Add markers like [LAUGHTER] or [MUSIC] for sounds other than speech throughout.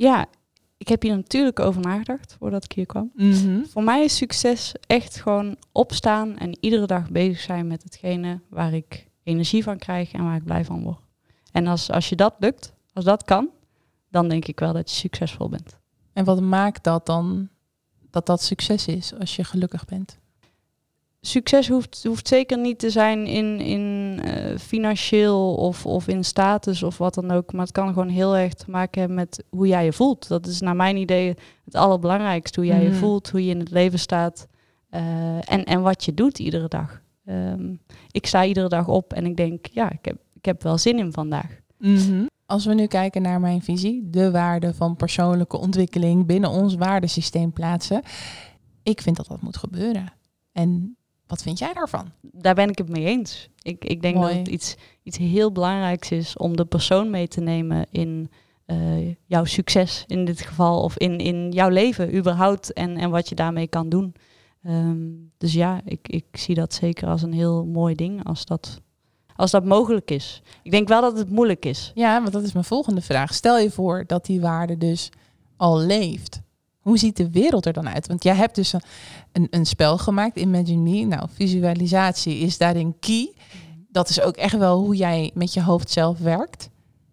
Ja, ik heb hier natuurlijk over nagedacht voordat ik hier kwam. Voor mij is succes echt gewoon opstaan en iedere dag bezig zijn met hetgene waar ik energie van krijg en waar ik blij van word. En als, als je dat lukt, als dat kan, dan denk ik wel dat je succesvol bent. En wat maakt dat dan dat dat succes is als je gelukkig bent? Succes hoeft, hoeft zeker niet te zijn in, in uh, financieel of, of in status of wat dan ook. Maar het kan gewoon heel erg te maken hebben met hoe jij je voelt. Dat is naar mijn idee het allerbelangrijkste. Hoe jij je Mhm. voelt, hoe je in het leven staat eh, en, en wat je doet iedere dag. Ehm, ik sta iedere dag op en ik denk, ja, ik heb, ik heb wel zin in vandaag. Als we nu kijken naar mijn visie, de waarde van persoonlijke ontwikkeling binnen ons waardesysteem plaatsen. Ik vind dat dat moet gebeuren. En wat vind jij daarvan? Daar ben ik het mee eens. Ik, ik denk Mooi. dat het iets, iets heel belangrijks is om de persoon mee te nemen in eh, jouw succes in dit geval. Of in, in jouw leven überhaupt en, en wat je daarmee kan doen. Ehm, dus ja, ik, ik zie dat zeker als een heel mooi ding als dat, als dat mogelijk is. Ik denk wel dat het moeilijk is. Ja, want dat is mijn volgende vraag. Stel je voor dat die waarde dus al leeft. Hoe ziet de wereld er dan uit? Want jij hebt dus een, een, een spel gemaakt, Imagine Me. Nou, visualisatie is daarin key. Dat is ook echt wel hoe jij met je hoofd zelf werkt.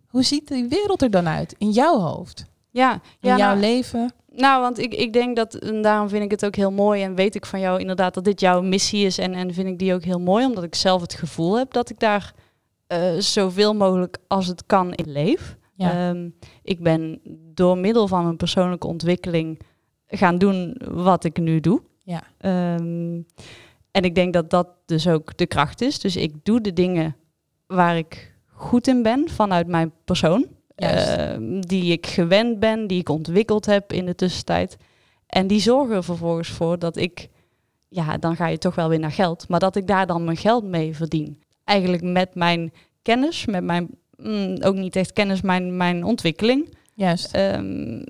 Hoe ziet die wereld er dan uit in jouw hoofd? Ja, In ja jouw nou, leven? Nou, want ik, ik denk dat, en daarom vind ik het ook heel mooi en weet ik van jou inderdaad dat dit jouw missie is en, en vind ik die ook heel mooi, omdat ik zelf het gevoel heb dat ik daar eh, zoveel mogelijk als het kan in leef. Ja. Ehm, ik ben door middel van mijn persoonlijke ontwikkeling gaan doen wat ik nu doe. Ja. Ehm, en ik denk dat dat dus ook de kracht is. Dus ik doe de dingen waar ik goed in ben vanuit mijn persoon. Ehm, die ik gewend ben, die ik ontwikkeld heb in de tussentijd. En die zorgen er vervolgens voor dat ik, ja, dan ga je toch wel weer naar geld, maar dat ik daar dan mijn geld mee verdien. Eigenlijk met mijn kennis, met mijn, mm, ook niet echt kennis, mijn, mijn ontwikkeling, Juist. ehm,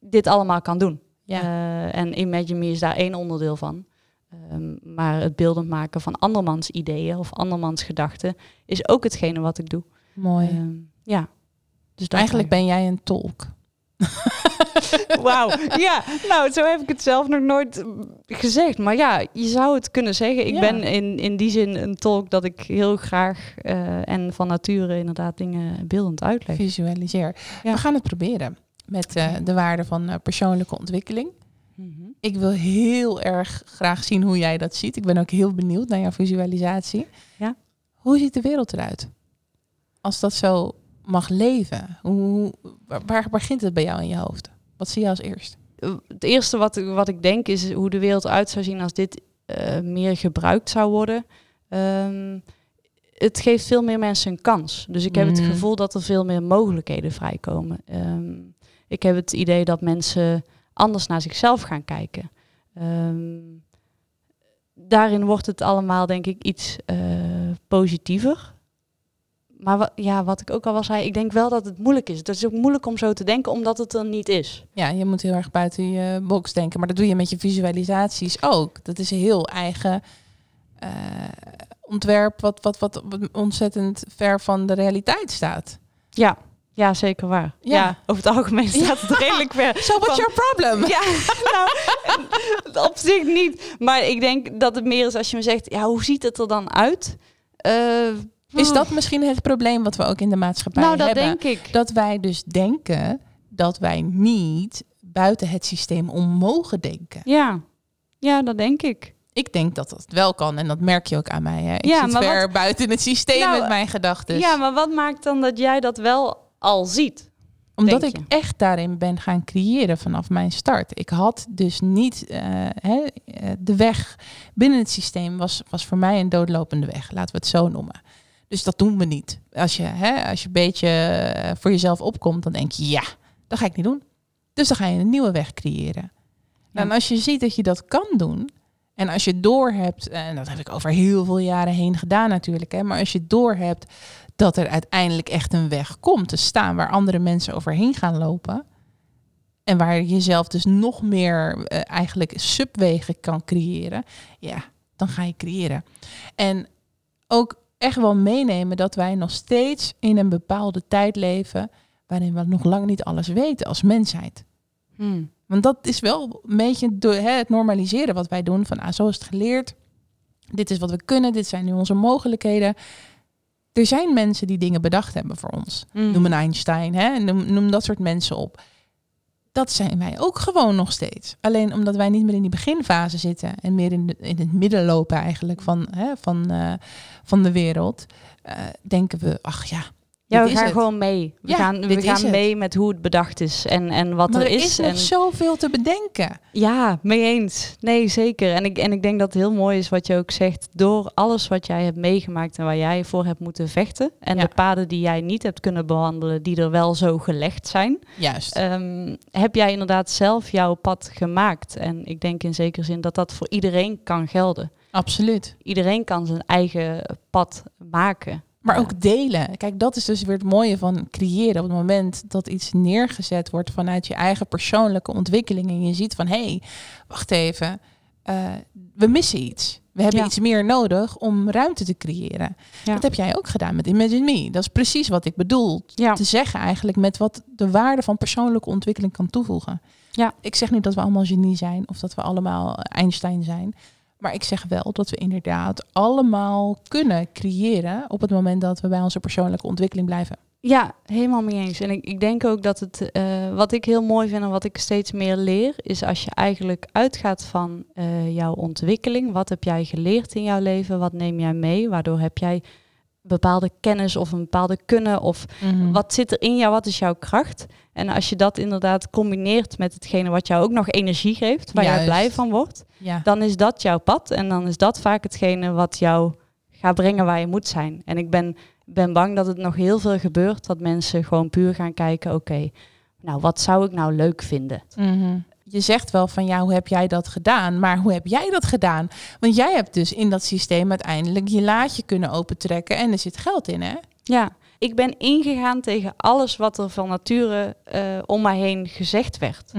dit allemaal kan doen. Ja. Eh, en Imagine Me is daar één onderdeel van. Ehm, maar het beeldend maken van andermans ideeën of andermans gedachten is ook hetgene wat ik doe. Mooi. Ehm, ja. Dus Eigenlijk ben jij een tolk. [LAUGHS] Wauw. Ja, nou, zo heb ik het zelf nog nooit mm, gezegd. Maar ja, je zou het kunnen zeggen. Ik Ja. ben in, in die zin een tolk dat ik heel graag eh, en van nature inderdaad dingen beeldend uitleg. Visualiseer. Ja. We gaan het proberen met eh, de waarde van eh, persoonlijke ontwikkeling. Mhm. Ik wil heel erg graag zien hoe jij dat ziet. Ik ben ook heel benieuwd naar jouw visualisatie. Ja. Hoe ziet de wereld eruit? Als dat zo mag leven, hoe, waar, begint het bij jou in je hoofd? Wat zie je als eerst? Het eerste wat, ik- wat ik denk is hoe de wereld uit zou zien als dit eh, meer gebruikt zou worden. Ehm, het geeft veel meer mensen een kans. Dus ik heb het Mhm. gevoel dat er veel meer mogelijkheden vrijkomen. Ehm, ik heb het idee dat mensen anders naar zichzelf gaan kijken. Ehm, daarin wordt het allemaal, denk ik, iets eh, positiever. Maar wa- ja, wat ik ook al wel zei, ik denk wel dat het moeilijk is. Het is ook moeilijk om zo te denken, omdat het er niet is. Ja, je moet heel erg buiten je box denken. Maar dat doe je met je visualisaties ook. Dat is een heel eigen eh, ontwerp wat, wat, wat ontzettend ver van de realiteit staat. Ja, ja zeker waar. Ja. Ja, over het algemeen staat het redelijk ver. [LAUGHS] So what's Van- your problem? Ja, [LAUGHS] nou, [LAUGHS] op zich niet. Maar ik denk dat het meer is als je me zegt, ja, hoe ziet het er dan uit? Eh, Is dat misschien het probleem wat we ook in de maatschappij nou, dat hebben? denk ik. Dat wij dus denken dat wij niet buiten het systeem om mogen denken. Ja, Ja, dat denk ik. Ik denk dat dat wel kan en dat merk je ook aan mij. Hè? Ik Ja, zit ver wat- buiten het systeem Nou, met mijn gedachten. Ja, maar wat maakt dan dat jij dat wel al ziet? Omdat ik echt daarin ben gaan creëren vanaf mijn start. Ik had dus niet eh, hè, eh, de weg binnen het systeem was, was voor mij een doodlopende weg, laten we het zo noemen. Dus dat doen we niet. Als je, hè, als je een beetje eh, voor jezelf opkomt, dan denk je ja, dat ga ik niet doen. Dus dan ga je een nieuwe weg creëren. Ja. En als je ziet dat je dat kan doen, en als je doorhebt, en dat heb ik over heel veel jaren heen gedaan natuurlijk, hè, maar als je doorhebt dat er uiteindelijk echt een weg komt te staan waar andere mensen overheen gaan lopen. En waar je jezelf dus nog meer eh, eigenlijk subwegen kan creëren. Ja, dan ga je creëren. En ook echt wel meenemen dat wij nog steeds in een bepaalde tijd leven waarin we nog lang niet alles weten als mensheid. Hmm. Want dat is wel een beetje het normaliseren wat wij doen. Van ah, zo is het geleerd. Dit is wat we kunnen. Dit zijn nu onze mogelijkheden. Er zijn mensen die dingen bedacht hebben voor ons. Hmm. Noem een Einstein, hè? Noem, noem dat soort mensen op. Dat zijn wij ook gewoon nog steeds. Alleen omdat wij niet meer in die beginfase zitten en meer in, in het midden lopen eigenlijk van, hè, van, eh, van de wereld, eh, denken we, ach ja, Ja, we gaan het. gewoon mee. We Ja, gaan, we gaan het. mee met hoe het bedacht is en, en wat maar er er is. is nog en, zoveel te bedenken. Ja, mee eens. Nee, zeker. En ik, en ik denk dat het heel mooi is wat je ook zegt. Door alles wat jij hebt meegemaakt en waar jij voor hebt moeten vechten. En Ja. de paden die jij niet hebt kunnen bewandelen, die er wel zo gelegd zijn. Juist. ehm, heb jij inderdaad zelf jouw pad gemaakt. En ik denk in zekere zin dat dat voor iedereen kan gelden. Absoluut. Iedereen kan zijn eigen pad maken. Maar Ja. ook delen. Kijk, dat is dus weer het mooie van creëren. Op het moment dat iets neergezet wordt vanuit je eigen persoonlijke ontwikkeling. En je ziet van, hé, hey, wacht even. eh, we missen iets. We hebben Ja. iets meer nodig om ruimte te creëren. Ja. Dat heb jij ook gedaan met Imagine Me. Dat is precies wat ik bedoel Ja. te zeggen eigenlijk met wat de waarde van persoonlijke ontwikkeling kan toevoegen. Ja. Ik zeg niet dat we allemaal genie zijn of dat we allemaal Einstein zijn. Maar ik zeg wel dat we inderdaad allemaal kunnen creëren op het moment dat we bij onze persoonlijke ontwikkeling blijven. Ja, helemaal mee eens. En ik, ik denk ook dat het, eh, wat ik heel mooi vind en wat ik steeds meer leer, is als je eigenlijk uitgaat van eh, jouw ontwikkeling. Wat heb jij geleerd in jouw leven? Wat neem jij mee? Waardoor heb jij bepaalde kennis of een bepaalde kunnen? Of wat zit er in jou? Wat is jouw kracht? En als je dat inderdaad combineert met hetgene wat jou ook nog energie geeft, waar jij blij van wordt, Ja. dan is dat jouw pad. En dan is dat vaak hetgene wat jou gaat brengen waar je moet zijn. En ik ben, ben bang dat het nog heel veel gebeurt. Dat mensen gewoon puur gaan kijken, oké, nou wat zou ik nou leuk vinden? Mhm. Je zegt wel van ja, hoe heb jij dat gedaan? Maar hoe heb jij dat gedaan? Want jij hebt dus in dat systeem uiteindelijk je laadje kunnen opentrekken en er zit geld in, hè? Ja, ik ben ingegaan tegen alles wat er van nature eh, om mij heen gezegd werd.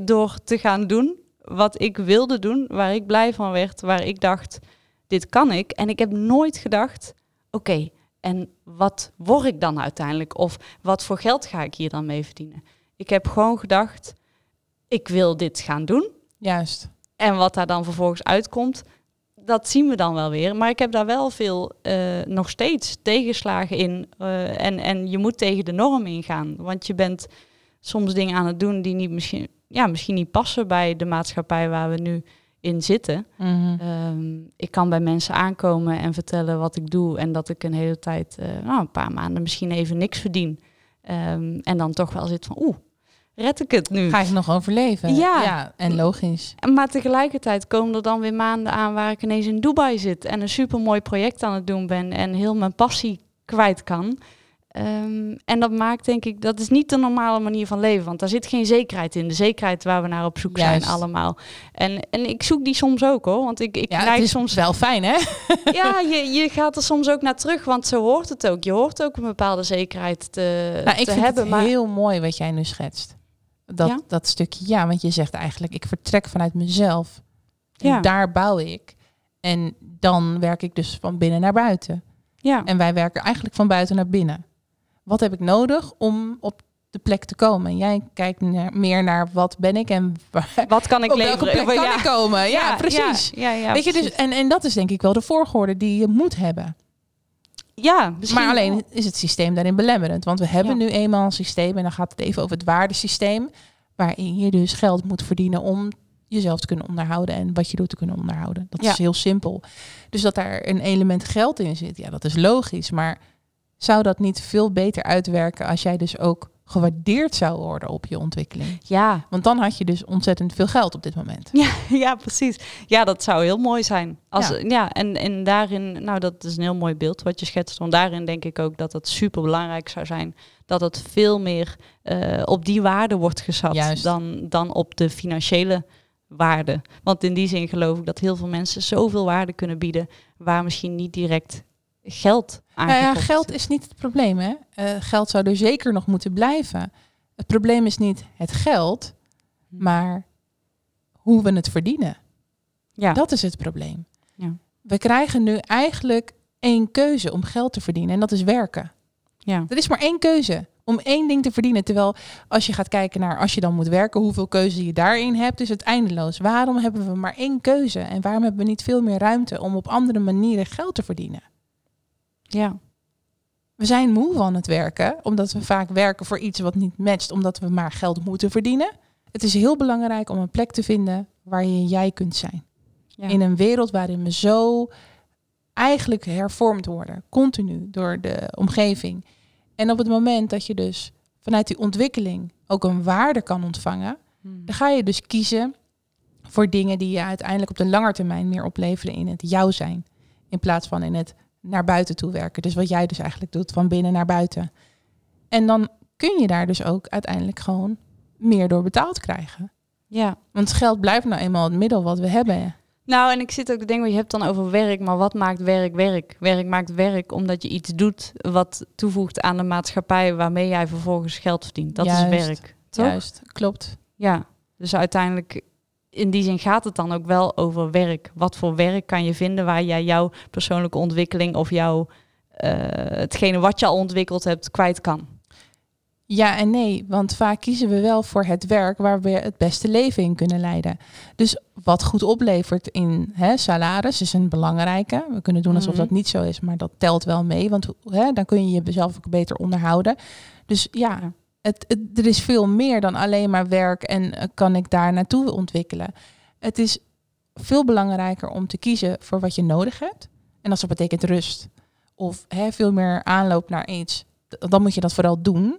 Door te gaan doen wat ik wilde doen, waar ik blij van werd, waar ik dacht, dit kan ik. En ik heb nooit gedacht, oké, en wat word ik dan uiteindelijk? Of wat voor geld ga ik hier dan mee verdienen? Ik heb gewoon gedacht, ik wil dit gaan doen. Juist. En wat daar dan vervolgens uitkomt, dat zien we dan wel weer. Maar ik heb daar wel veel eh, nog steeds tegenslagen in. eh, en, en je moet tegen de norm ingaan. Want je bent soms dingen aan het doen die niet misschien, ja, misschien niet passen bij de maatschappij waar we nu in zitten. Mhm. Ehm, ik kan bij mensen aankomen en vertellen wat ik doe. En dat ik een hele tijd, eh, nou, een paar maanden misschien even niks verdien. Ehm, en dan toch wel zit van, oeh, red ik het nu? Ga ik nog overleven? Ja. En logisch. Maar tegelijkertijd komen er dan weer maanden aan waar ik ineens in Dubai zit en een supermooi project aan het doen ben en heel mijn passie kwijt kan. Ehm, en dat maakt denk ik, dat is niet de normale manier van leven, want daar zit geen zekerheid in. De zekerheid waar we naar op zoek Juist. zijn allemaal. En, en ik zoek die soms ook hoor, want ik, ik Ja, het is soms... wel fijn, hè? [LAUGHS] Ja, je, je gaat er soms ook naar terug, want zo hoort het ook. Je hoort ook een bepaalde zekerheid te, Nou, ik te vind hebben. het maar heel mooi wat jij nu schetst. Dat, Ja? dat stukje, ja, want je zegt eigenlijk, ik vertrek vanuit mezelf. En Ja. daar bouw ik. En dan werk ik dus van binnen naar buiten. ja. En wij werken eigenlijk van buiten naar binnen. Wat heb ik nodig om op de plek te komen? En jij kijkt naar, meer naar wat ben ik en [LAUGHS] waar, wat kan ik op welke leveren? plek kan Ja. ik komen? Ja, precies. Ja, Weet je, dus, en, en dat is denk ik wel de volgorde die je moet hebben. Ja, misschien Maar alleen is het systeem daarin belemmerend. Want we hebben Ja. nu eenmaal een systeem, en dan gaat het even over het waardesysteem, waarin je dus geld moet verdienen om jezelf te kunnen onderhouden en wat je doet te kunnen onderhouden. Dat Ja. is heel simpel. Dus dat daar een element geld in zit, ja, dat is logisch. Maar zou dat niet veel beter uitwerken als jij dus ook gewaardeerd zou worden op je ontwikkeling? Ja, Want dan had je dus ontzettend veel geld op dit moment. Ja, [LAUGHS] ja, precies. Ja, dat zou heel mooi zijn. Als, Ja. ja. en, en daarin, nou, dat is een heel mooi beeld wat je schetst. Want daarin denk ik ook dat het super belangrijk zou zijn dat het veel meer eh, op die waarde wordt geschat Juist. dan, dan op de financiële waarde. Want in die zin geloof ik dat heel veel mensen zoveel waarde kunnen bieden waar misschien niet direct geld Nou ja, geld is niet het probleem. Hè? Eh, geld zou er zeker nog moeten blijven. Het probleem is niet het geld, Hm. maar hoe we het verdienen. Ja. Dat is het probleem. Ja. We krijgen nu eigenlijk één keuze om geld te verdienen en dat is werken. ja. Er is maar één keuze om één ding te verdienen. Terwijl als je gaat kijken naar als je dan moet werken, hoeveel keuze je daarin hebt, is het eindeloos. Waarom hebben we maar één keuze en waarom hebben we niet veel meer ruimte om op andere manieren geld te verdienen? Ja. We zijn moe van het werken, omdat we vaak werken voor iets wat niet matcht, omdat we maar geld moeten verdienen. Het is heel belangrijk om een plek te vinden waar je jij kunt zijn. ja. In een wereld waarin we zo eigenlijk hervormd worden, continu door de omgeving. En op het moment dat je dus vanuit die ontwikkeling ook een waarde kan ontvangen, Hm. dan ga je dus kiezen voor dingen die je uiteindelijk op de lange termijn meer opleveren in het jou zijn. In plaats van in het naar buiten toe werken. Dus wat jij dus eigenlijk doet, van binnen naar buiten. En dan kun je daar dus ook uiteindelijk gewoon meer door betaald krijgen. ja. Want geld blijft nou eenmaal het middel wat we hebben. Nou, en ik zit ook te denken, je hebt dan over werk, maar wat maakt werk werk? Werk maakt werk omdat je iets doet wat toevoegt aan de maatschappij waarmee jij vervolgens geld verdient. Dat Juist. is werk. Toch? Juist, klopt. Ja, dus uiteindelijk in die zin gaat het dan ook wel over werk. Wat voor werk kan je vinden waar jij jouw persoonlijke ontwikkeling of jouw eh, hetgene wat je al ontwikkeld hebt kwijt kan? Ja en nee, want vaak kiezen we wel voor het werk waar we het beste leven in kunnen leiden. Dus wat goed oplevert in hè, salaris is een belangrijke. We kunnen doen alsof Mhm. dat niet zo is, maar dat telt wel mee, want hè, dan kun je jezelf ook beter onderhouden. Dus Ja. Het, er is veel meer dan alleen maar werk en eh, kan ik daar naartoe ontwikkelen. Het is veel belangrijker om te kiezen voor wat je nodig hebt. En als dat betekent rust of hè, veel meer aanloop naar iets, dan moet je dat vooral doen.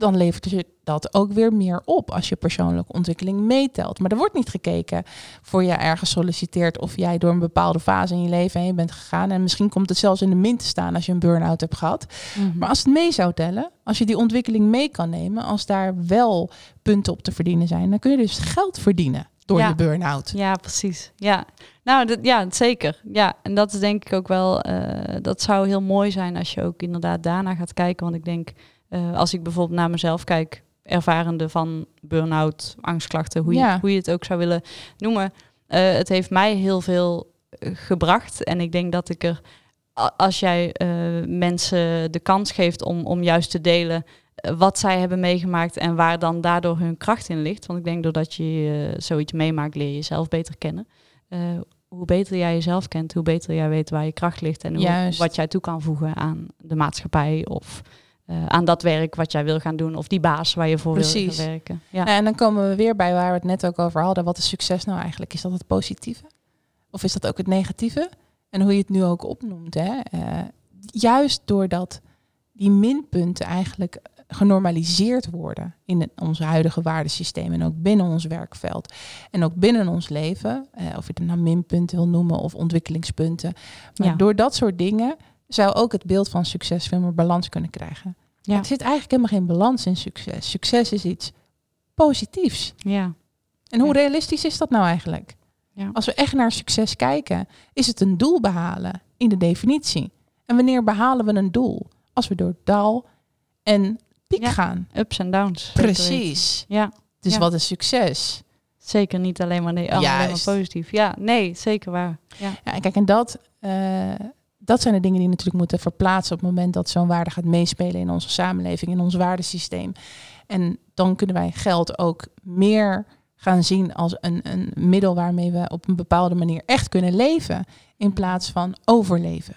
Dan levert je dat ook weer meer op als je persoonlijke ontwikkeling meetelt. Maar er wordt niet gekeken voor je ergens solliciteert of jij door een bepaalde fase in je leven heen bent gegaan. En misschien komt het zelfs in de min te staan als je een burn-out hebt gehad. Maar als het mee zou tellen, als je die ontwikkeling mee kan nemen, als daar wel punten op te verdienen zijn, dan kun je dus geld verdienen door Ja. je burn-out. Ja, precies. Ja, nou, dat, ja, zeker. Ja, en dat is denk ik ook wel, eh, dat zou heel mooi zijn als je ook inderdaad daarna gaat kijken. Want ik denk, eh, als ik bijvoorbeeld naar mezelf kijk, ervarende van burn-out, angstklachten, hoe je, hoe je het ook zou willen noemen. eh, het heeft mij heel veel eh, gebracht. En ik denk dat ik er, als jij mensen de kans geeft om, om juist te delen wat zij hebben meegemaakt en waar dan daardoor hun kracht in ligt. Want ik denk doordat je zoiets meemaakt, leer je jezelf beter kennen. Hoe beter jij jezelf kent, hoe beter jij weet waar je kracht ligt en hoe, wat jij toe kan voegen aan de maatschappij of eh, aan dat werk wat jij wil gaan doen of die baas waar je voor wil gaan werken. Ja. En dan komen we weer bij waar we het net ook over hadden. Wat is succes nou eigenlijk? Is dat het positieve? Of is dat ook het negatieve? En hoe je het nu ook opnoemt. Hè? Eh, juist doordat die minpunten eigenlijk genormaliseerd worden in ons huidige waardesysteem en ook binnen ons werkveld en ook binnen ons leven, eh, of je het nou minpunten wil noemen of ontwikkelingspunten. Maar Ja. door dat soort dingen zou ook het beeld van succes veel meer balans kunnen krijgen. Ja. Er zit eigenlijk helemaal geen balans in succes. Succes is iets positiefs. ja. En hoe Ja. realistisch is dat nou eigenlijk? Ja. Als we echt naar succes kijken, is het een doel behalen in de definitie. En wanneer behalen we een doel? Als we door dal en piek Ja. gaan. Ups en downs. Precies. Ja, Dus wat is succes? zeker niet alleen maar, nee, alleen maar positief. Ja, nee, zeker waar. Ja. Ja, en kijk, en dat, eh, dat zijn de dingen die natuurlijk moeten verplaatsen op het moment dat zo'n waarde gaat meespelen in onze samenleving, in ons waardesysteem. En dan kunnen wij geld ook meer gaan zien als een, een middel waarmee we op een bepaalde manier echt kunnen leven, in plaats van overleven.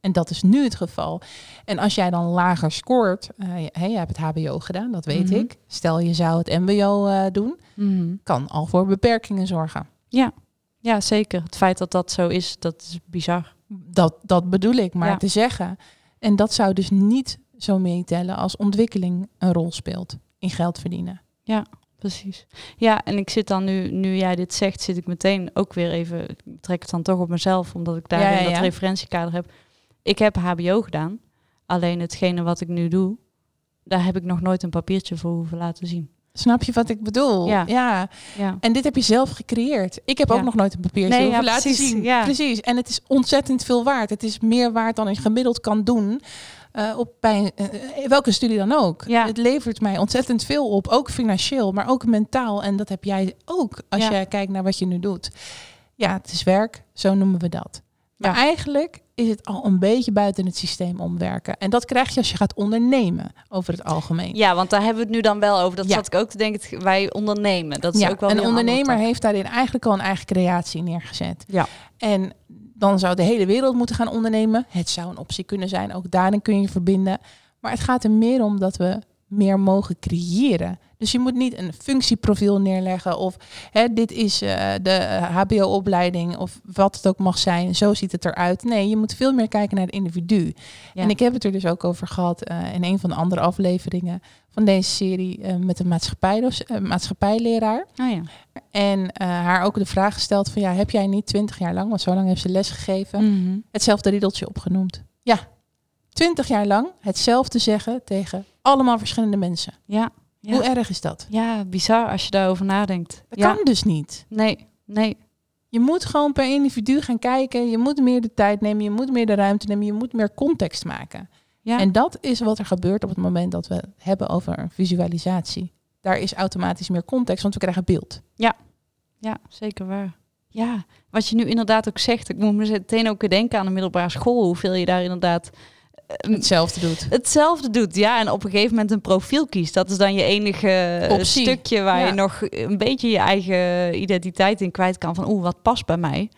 En dat is nu het geval. En als jij dan lager scoort, uh, je, je, hebt het HBO gedaan, dat weet Mhm. ik. Stel je zou het MBO eh, doen, Mhm. kan al voor beperkingen zorgen. Ja. ja, zeker. Het feit dat dat zo is, dat is bizar. Dat, dat bedoel ik maar Ja. te zeggen. En dat zou dus niet zo meetellen als ontwikkeling een rol speelt in geld verdienen. Precies. Ja, en ik zit dan nu, nu jij dit zegt, zit ik meteen ook weer even, ik trek het dan toch op mezelf, omdat ik daar Ja, ja, dat ja. referentiekader heb. Ik heb HBO gedaan, alleen hetgene wat ik nu doe, daar heb ik nog nooit een papiertje voor hoeven laten zien. Snap je wat ik bedoel? Ja. ja. Ja, En dit heb je zelf gecreëerd. Ik heb ook nog nooit een papiertje Nee, ja, laten precies, zien. ja. Precies. En het is ontzettend veel waard. Het is meer waard dan ik gemiddeld kan doen. eh, op bij eh, welke studie dan ook. Ja. Het levert mij ontzettend veel op, ook financieel, maar ook mentaal. En dat heb jij ook als Ja. je kijkt naar wat je nu doet. Ja, het is werk, zo noemen we dat. Maar eigenlijk is het al een beetje buiten het systeem omwerken. En dat krijg je als je gaat ondernemen over het algemeen. ja want daar hebben we het nu dan wel over. Dat Ja. zat ik ook te denken, wij ondernemen. Dat is ook wel een ondernemer heeft daarin eigenlijk al een eigen creatie neergezet. Ja. En dan zou de hele wereld moeten gaan ondernemen. Het zou een optie kunnen zijn, ook daarin kun je verbinden. Maar het gaat er meer om dat we meer mogen creëren. Dus je moet niet een functieprofiel neerleggen of hè, dit is eh, de HBO-opleiding of wat het ook mag zijn. Zo ziet het eruit. Nee, je moet veel meer kijken naar het individu. Ja. En ik heb het er dus ook over gehad eh, in een van de andere afleveringen van deze serie eh, met een maatschappij, maatschappijleraar. Oh ja. En eh, haar ook de vraag gesteld van ja, heb jij niet twintig jaar lang, want zo lang heeft ze les gegeven, Mhm. hetzelfde riedeltje opgenoemd? Ja, twintig jaar lang hetzelfde zeggen tegen allemaal verschillende mensen. ja. Ja. Hoe erg is dat? ja, bizar als je daarover nadenkt. Dat ja. kan dus niet. Nee, nee. Je moet gewoon per individu gaan kijken. Je moet meer de tijd nemen. Je moet meer de ruimte nemen. Je moet meer context maken. Ja. En dat is wat er gebeurt op het moment dat we het hebben over visualisatie. Daar is automatisch meer context, want we krijgen beeld. Ja, zeker waar. Ja, wat je nu inderdaad ook zegt, ik moet me meteen ook denken aan de middelbare school, hoeveel je daar inderdaad Hetzelfde doet. hetzelfde doet. Ja, en op een gegeven moment een profiel kiest. Dat is dan je enige eh, Optie. stukje waar Ja. je nog een beetje je eigen identiteit in kwijt kan. Van oeh, wat past bij mij?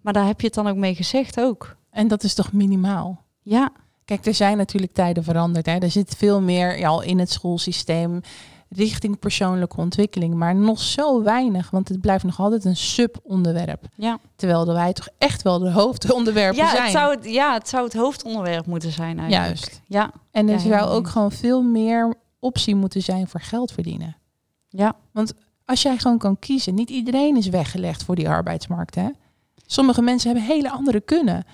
Maar daar heb je het dan ook mee gezegd ook. En dat is toch minimaal? Ja, Kijk, er zijn natuurlijk tijden veranderd. Hè. Er zit veel meer ja, al in het schoolsysteem richting persoonlijke ontwikkeling. Maar nog zo weinig, want het blijft nog altijd een subonderwerp. ja. Terwijl wij toch echt wel de hoofdonderwerpen Ja zijn. het, zou het, ja, het zou het hoofdonderwerp moeten zijn eigenlijk. Juist. Ja, En er Ja, zou ook gewoon veel meer optie moeten zijn voor geld verdienen. ja. Als jij gewoon kan kiezen, niet iedereen is weggelegd voor die arbeidsmarkt. Hè? Sommige mensen hebben hele andere kunnen.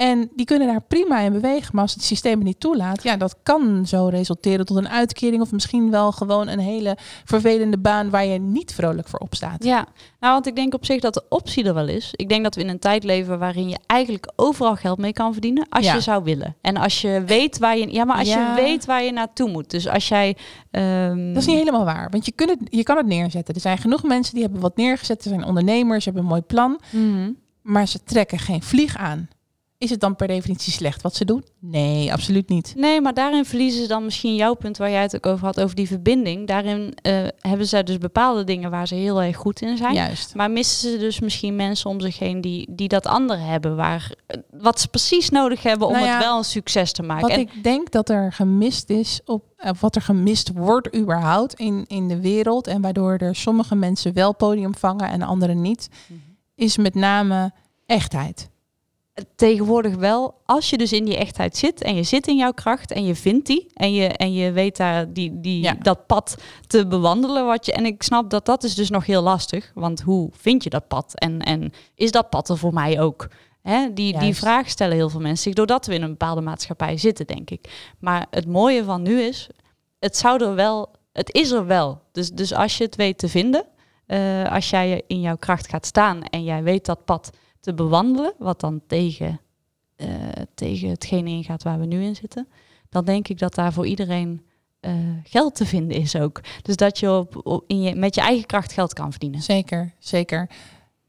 En die kunnen daar prima in bewegen. Maar als het systeem het niet toelaat, ja, dat kan zo resulteren tot een uitkering. Of misschien wel gewoon een hele vervelende baan waar je niet vrolijk voor opstaat. Ja, nou, want ik denk op zich dat de optie er wel is. Ik denk dat we in een tijd leven waarin je eigenlijk overal geld mee kan verdienen als Ja. je zou willen. En als je weet waar je, ja, maar als Ja. je weet waar je naartoe moet. Dus als jij, ehm, Dat is niet helemaal waar, want je, kunt het, je kan het neerzetten. Er zijn genoeg mensen die hebben wat neergezet. Er zijn ondernemers, hebben een mooi plan. Mhm. Maar ze trekken geen vlieg aan. Is het dan per definitie slecht wat ze doen? Nee, absoluut niet. Nee, maar daarin verliezen ze dan misschien jouw punt waar jij het ook over had, over die verbinding. Daarin eh, hebben zij dus bepaalde dingen waar ze heel erg goed in zijn. Juist. Maar missen ze dus misschien mensen om zich heen die, die dat andere hebben, waar, eh, wat ze precies nodig hebben om Nou ja, het wel een succes te maken. Wat En- ik denk dat er gemist is, op, eh, wat er gemist wordt überhaupt in, in de wereld, en waardoor er sommige mensen wel podium vangen en anderen niet, Mhm. is met name echtheid. Tegenwoordig wel, als je dus in die echtheid zit en je zit in jouw kracht en je vindt die en je, en je weet daar die, die, Ja. dat pad te bewandelen. Wat je, en ik snap dat dat is dus nog heel lastig, want hoe vind je dat pad en, en is dat pad er voor mij ook? Hè, die, die vraag stellen heel veel mensen zich doordat we in een bepaalde maatschappij zitten, denk ik. Maar het mooie van nu is, het zou er wel, het is er wel. Dus, dus als je het weet te vinden, eh, als jij in jouw kracht gaat staan en jij weet dat pad te bewandelen, wat dan tegen, eh, tegen hetgene ingaat waar we nu in zitten, dan denk ik dat daar voor iedereen eh, geld te vinden is ook. Dus dat je, op, op- in je met je eigen kracht geld kan verdienen. Zeker, zeker.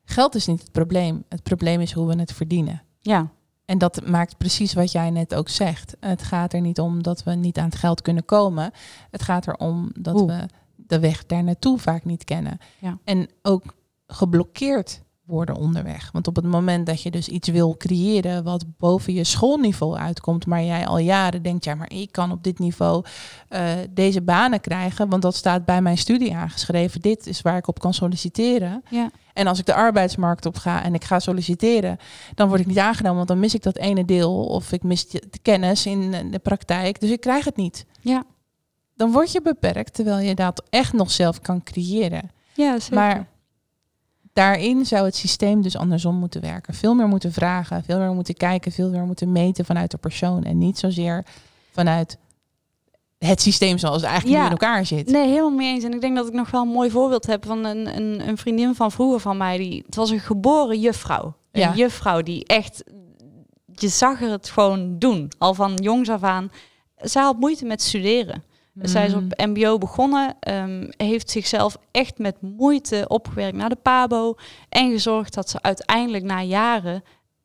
Geld is niet het probleem. Het probleem is hoe we het verdienen. Ja, En dat maakt precies wat jij net ook zegt. Het gaat er niet om dat we niet aan het geld kunnen komen. Het gaat erom dat we de weg daar naartoe vaak niet kennen. Ja. En ook geblokkeerd worden onderweg. Want op het moment dat je dus iets wil creëren wat boven je schoolniveau uitkomt, maar jij al jaren denkt, ja, maar ik kan op dit niveau uh, deze banen krijgen, want dat staat bij mijn studie aangeschreven. Dit is waar ik op kan solliciteren. Ja. En als ik de arbeidsmarkt op ga en ik ga solliciteren, dan word ik niet aangenomen, want dan mis ik dat ene deel of ik mis de kennis in de praktijk. Dus ik krijg het niet. Ja. Dan word je beperkt, terwijl je dat echt nog zelf kan creëren. Ja, zeker. Maar daarin zou het systeem dus andersom moeten werken. Veel meer moeten vragen, veel meer moeten kijken, veel meer moeten meten vanuit de persoon. En niet zozeer vanuit het systeem zoals het eigenlijk nu in elkaar zit. Nee, helemaal mee eens. En ik denk dat ik nog wel een mooi voorbeeld heb van een, een, een vriendin van vroeger van mij. Die, het was een geboren juffrouw. Een ja. juffrouw die echt, je zag er het gewoon doen. Al van jongs af aan. Zij had moeite met studeren. Zij is op MBO begonnen, um, heeft zichzelf echt met moeite opgewerkt naar de PABO en gezorgd dat ze uiteindelijk na jaren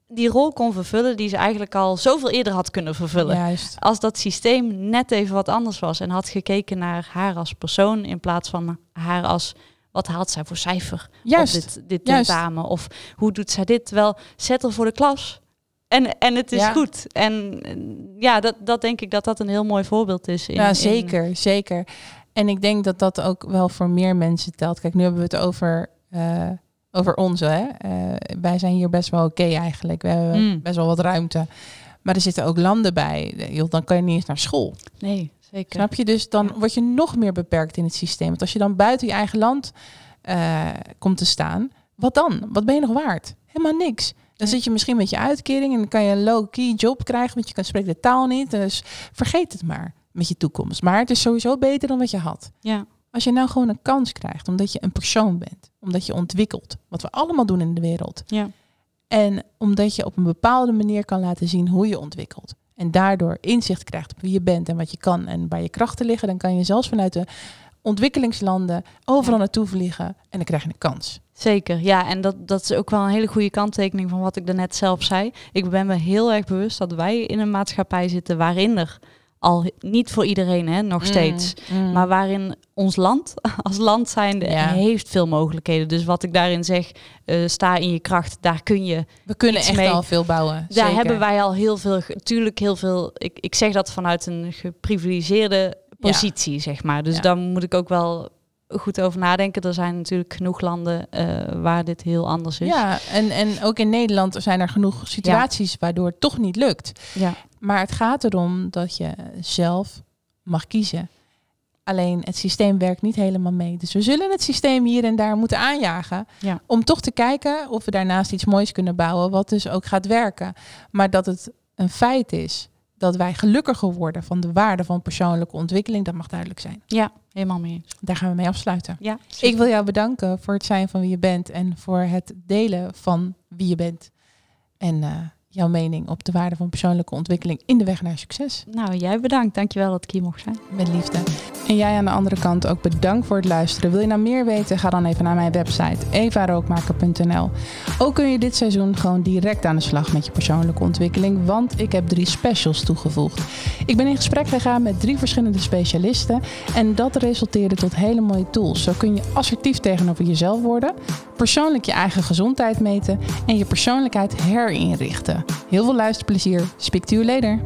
die rol kon vervullen die ze eigenlijk al zoveel eerder had kunnen vervullen. Juist. Als dat systeem net even wat anders was en had gekeken naar haar als persoon in plaats van haar als wat haalt zij voor cijfer Juist. op dit, dit tentamen of hoe doet zij dit? Terwijl zet er voor de klas en, en het is goed. En ja, dat, dat denk ik dat dat een heel mooi voorbeeld is. In, ja, zeker, zeker. En ik denk dat dat ook wel voor meer mensen telt. Kijk, nu hebben we het over, uh, over ons. Hè? Uh, wij zijn hier best wel oké eigenlijk. We hebben mm. best wel wat ruimte. Maar er zitten ook landen bij. Dan kan je niet eens naar school. Nee, zeker. Snap je? Dus dan word je nog meer beperkt in het systeem. Want als je dan buiten je eigen land uh, komt te staan, wat dan? Wat ben je nog waard? Helemaal niks. Dan zit je misschien met je uitkering en dan kan je een low-key job krijgen, want je kan spreekt de taal niet. Dus vergeet het maar met je toekomst. Maar het is sowieso beter dan wat je had. Ja. Als je nou gewoon een kans krijgt, omdat je een persoon bent, omdat je ontwikkelt, wat we allemaal doen in de wereld. Ja. En omdat je op een bepaalde manier kan laten zien hoe je ontwikkelt. En daardoor inzicht krijgt op wie je bent en wat je kan en waar je krachten liggen, dan kan je zelfs vanuit de ontwikkelingslanden overal naartoe vliegen en dan krijg je een kans. Zeker, ja. En dat, dat is ook wel een hele goede kanttekening van wat ik daarnet zelf zei. Ik ben me heel erg bewust dat wij in een maatschappij zitten waarin er al niet voor iedereen, hè, nog mm, steeds. Mm. Maar waarin ons land [LAUGHS] als land zijnde heeft veel mogelijkheden. Dus wat ik daarin zeg, uh, sta in je kracht, daar kun je. We kunnen echt mee. al veel bouwen. Daar hebben wij al heel veel, natuurlijk heel veel. Ik, ik zeg dat vanuit een geprivilegeerde positie, zeg maar. Dus dan moet ik ook wel goed over nadenken. Er zijn natuurlijk genoeg landen uh, waar dit heel anders is. Ja, en, en ook in Nederland zijn er genoeg situaties ja. waardoor het toch niet lukt. Ja. Maar het gaat erom dat je zelf mag kiezen. Alleen het systeem werkt niet helemaal mee. Dus we zullen het systeem hier en daar moeten aanjagen. Ja. Om toch te kijken of we daarnaast iets moois kunnen bouwen. Wat dus ook gaat werken. Maar dat het een feit is dat wij gelukkiger worden van de waarde van persoonlijke ontwikkeling, dat mag duidelijk zijn. Ja, helemaal mee eens. Daar gaan we mee afsluiten. Ja, ik wil jou bedanken voor het zijn van wie je bent en voor het delen van wie je bent. En uh, jouw mening op de waarde van persoonlijke ontwikkeling in de weg naar succes. Nou, jij bedankt. Dankjewel dat ik hier mocht zijn. Met liefde. En jij aan de andere kant ook bedankt voor het luisteren. Wil je nou meer weten? Ga dan even naar mijn website evarookmaker.nl. Ook kun je dit seizoen gewoon direct aan de slag met je persoonlijke ontwikkeling, want ik heb drie specials toegevoegd. Ik ben in gesprek gegaan met drie verschillende specialisten en dat resulteerde tot hele mooie tools. Zo kun je assertief tegenover jezelf worden, persoonlijk je eigen gezondheid meten en je persoonlijkheid herinrichten. Heel veel luisterplezier. Speak to you later.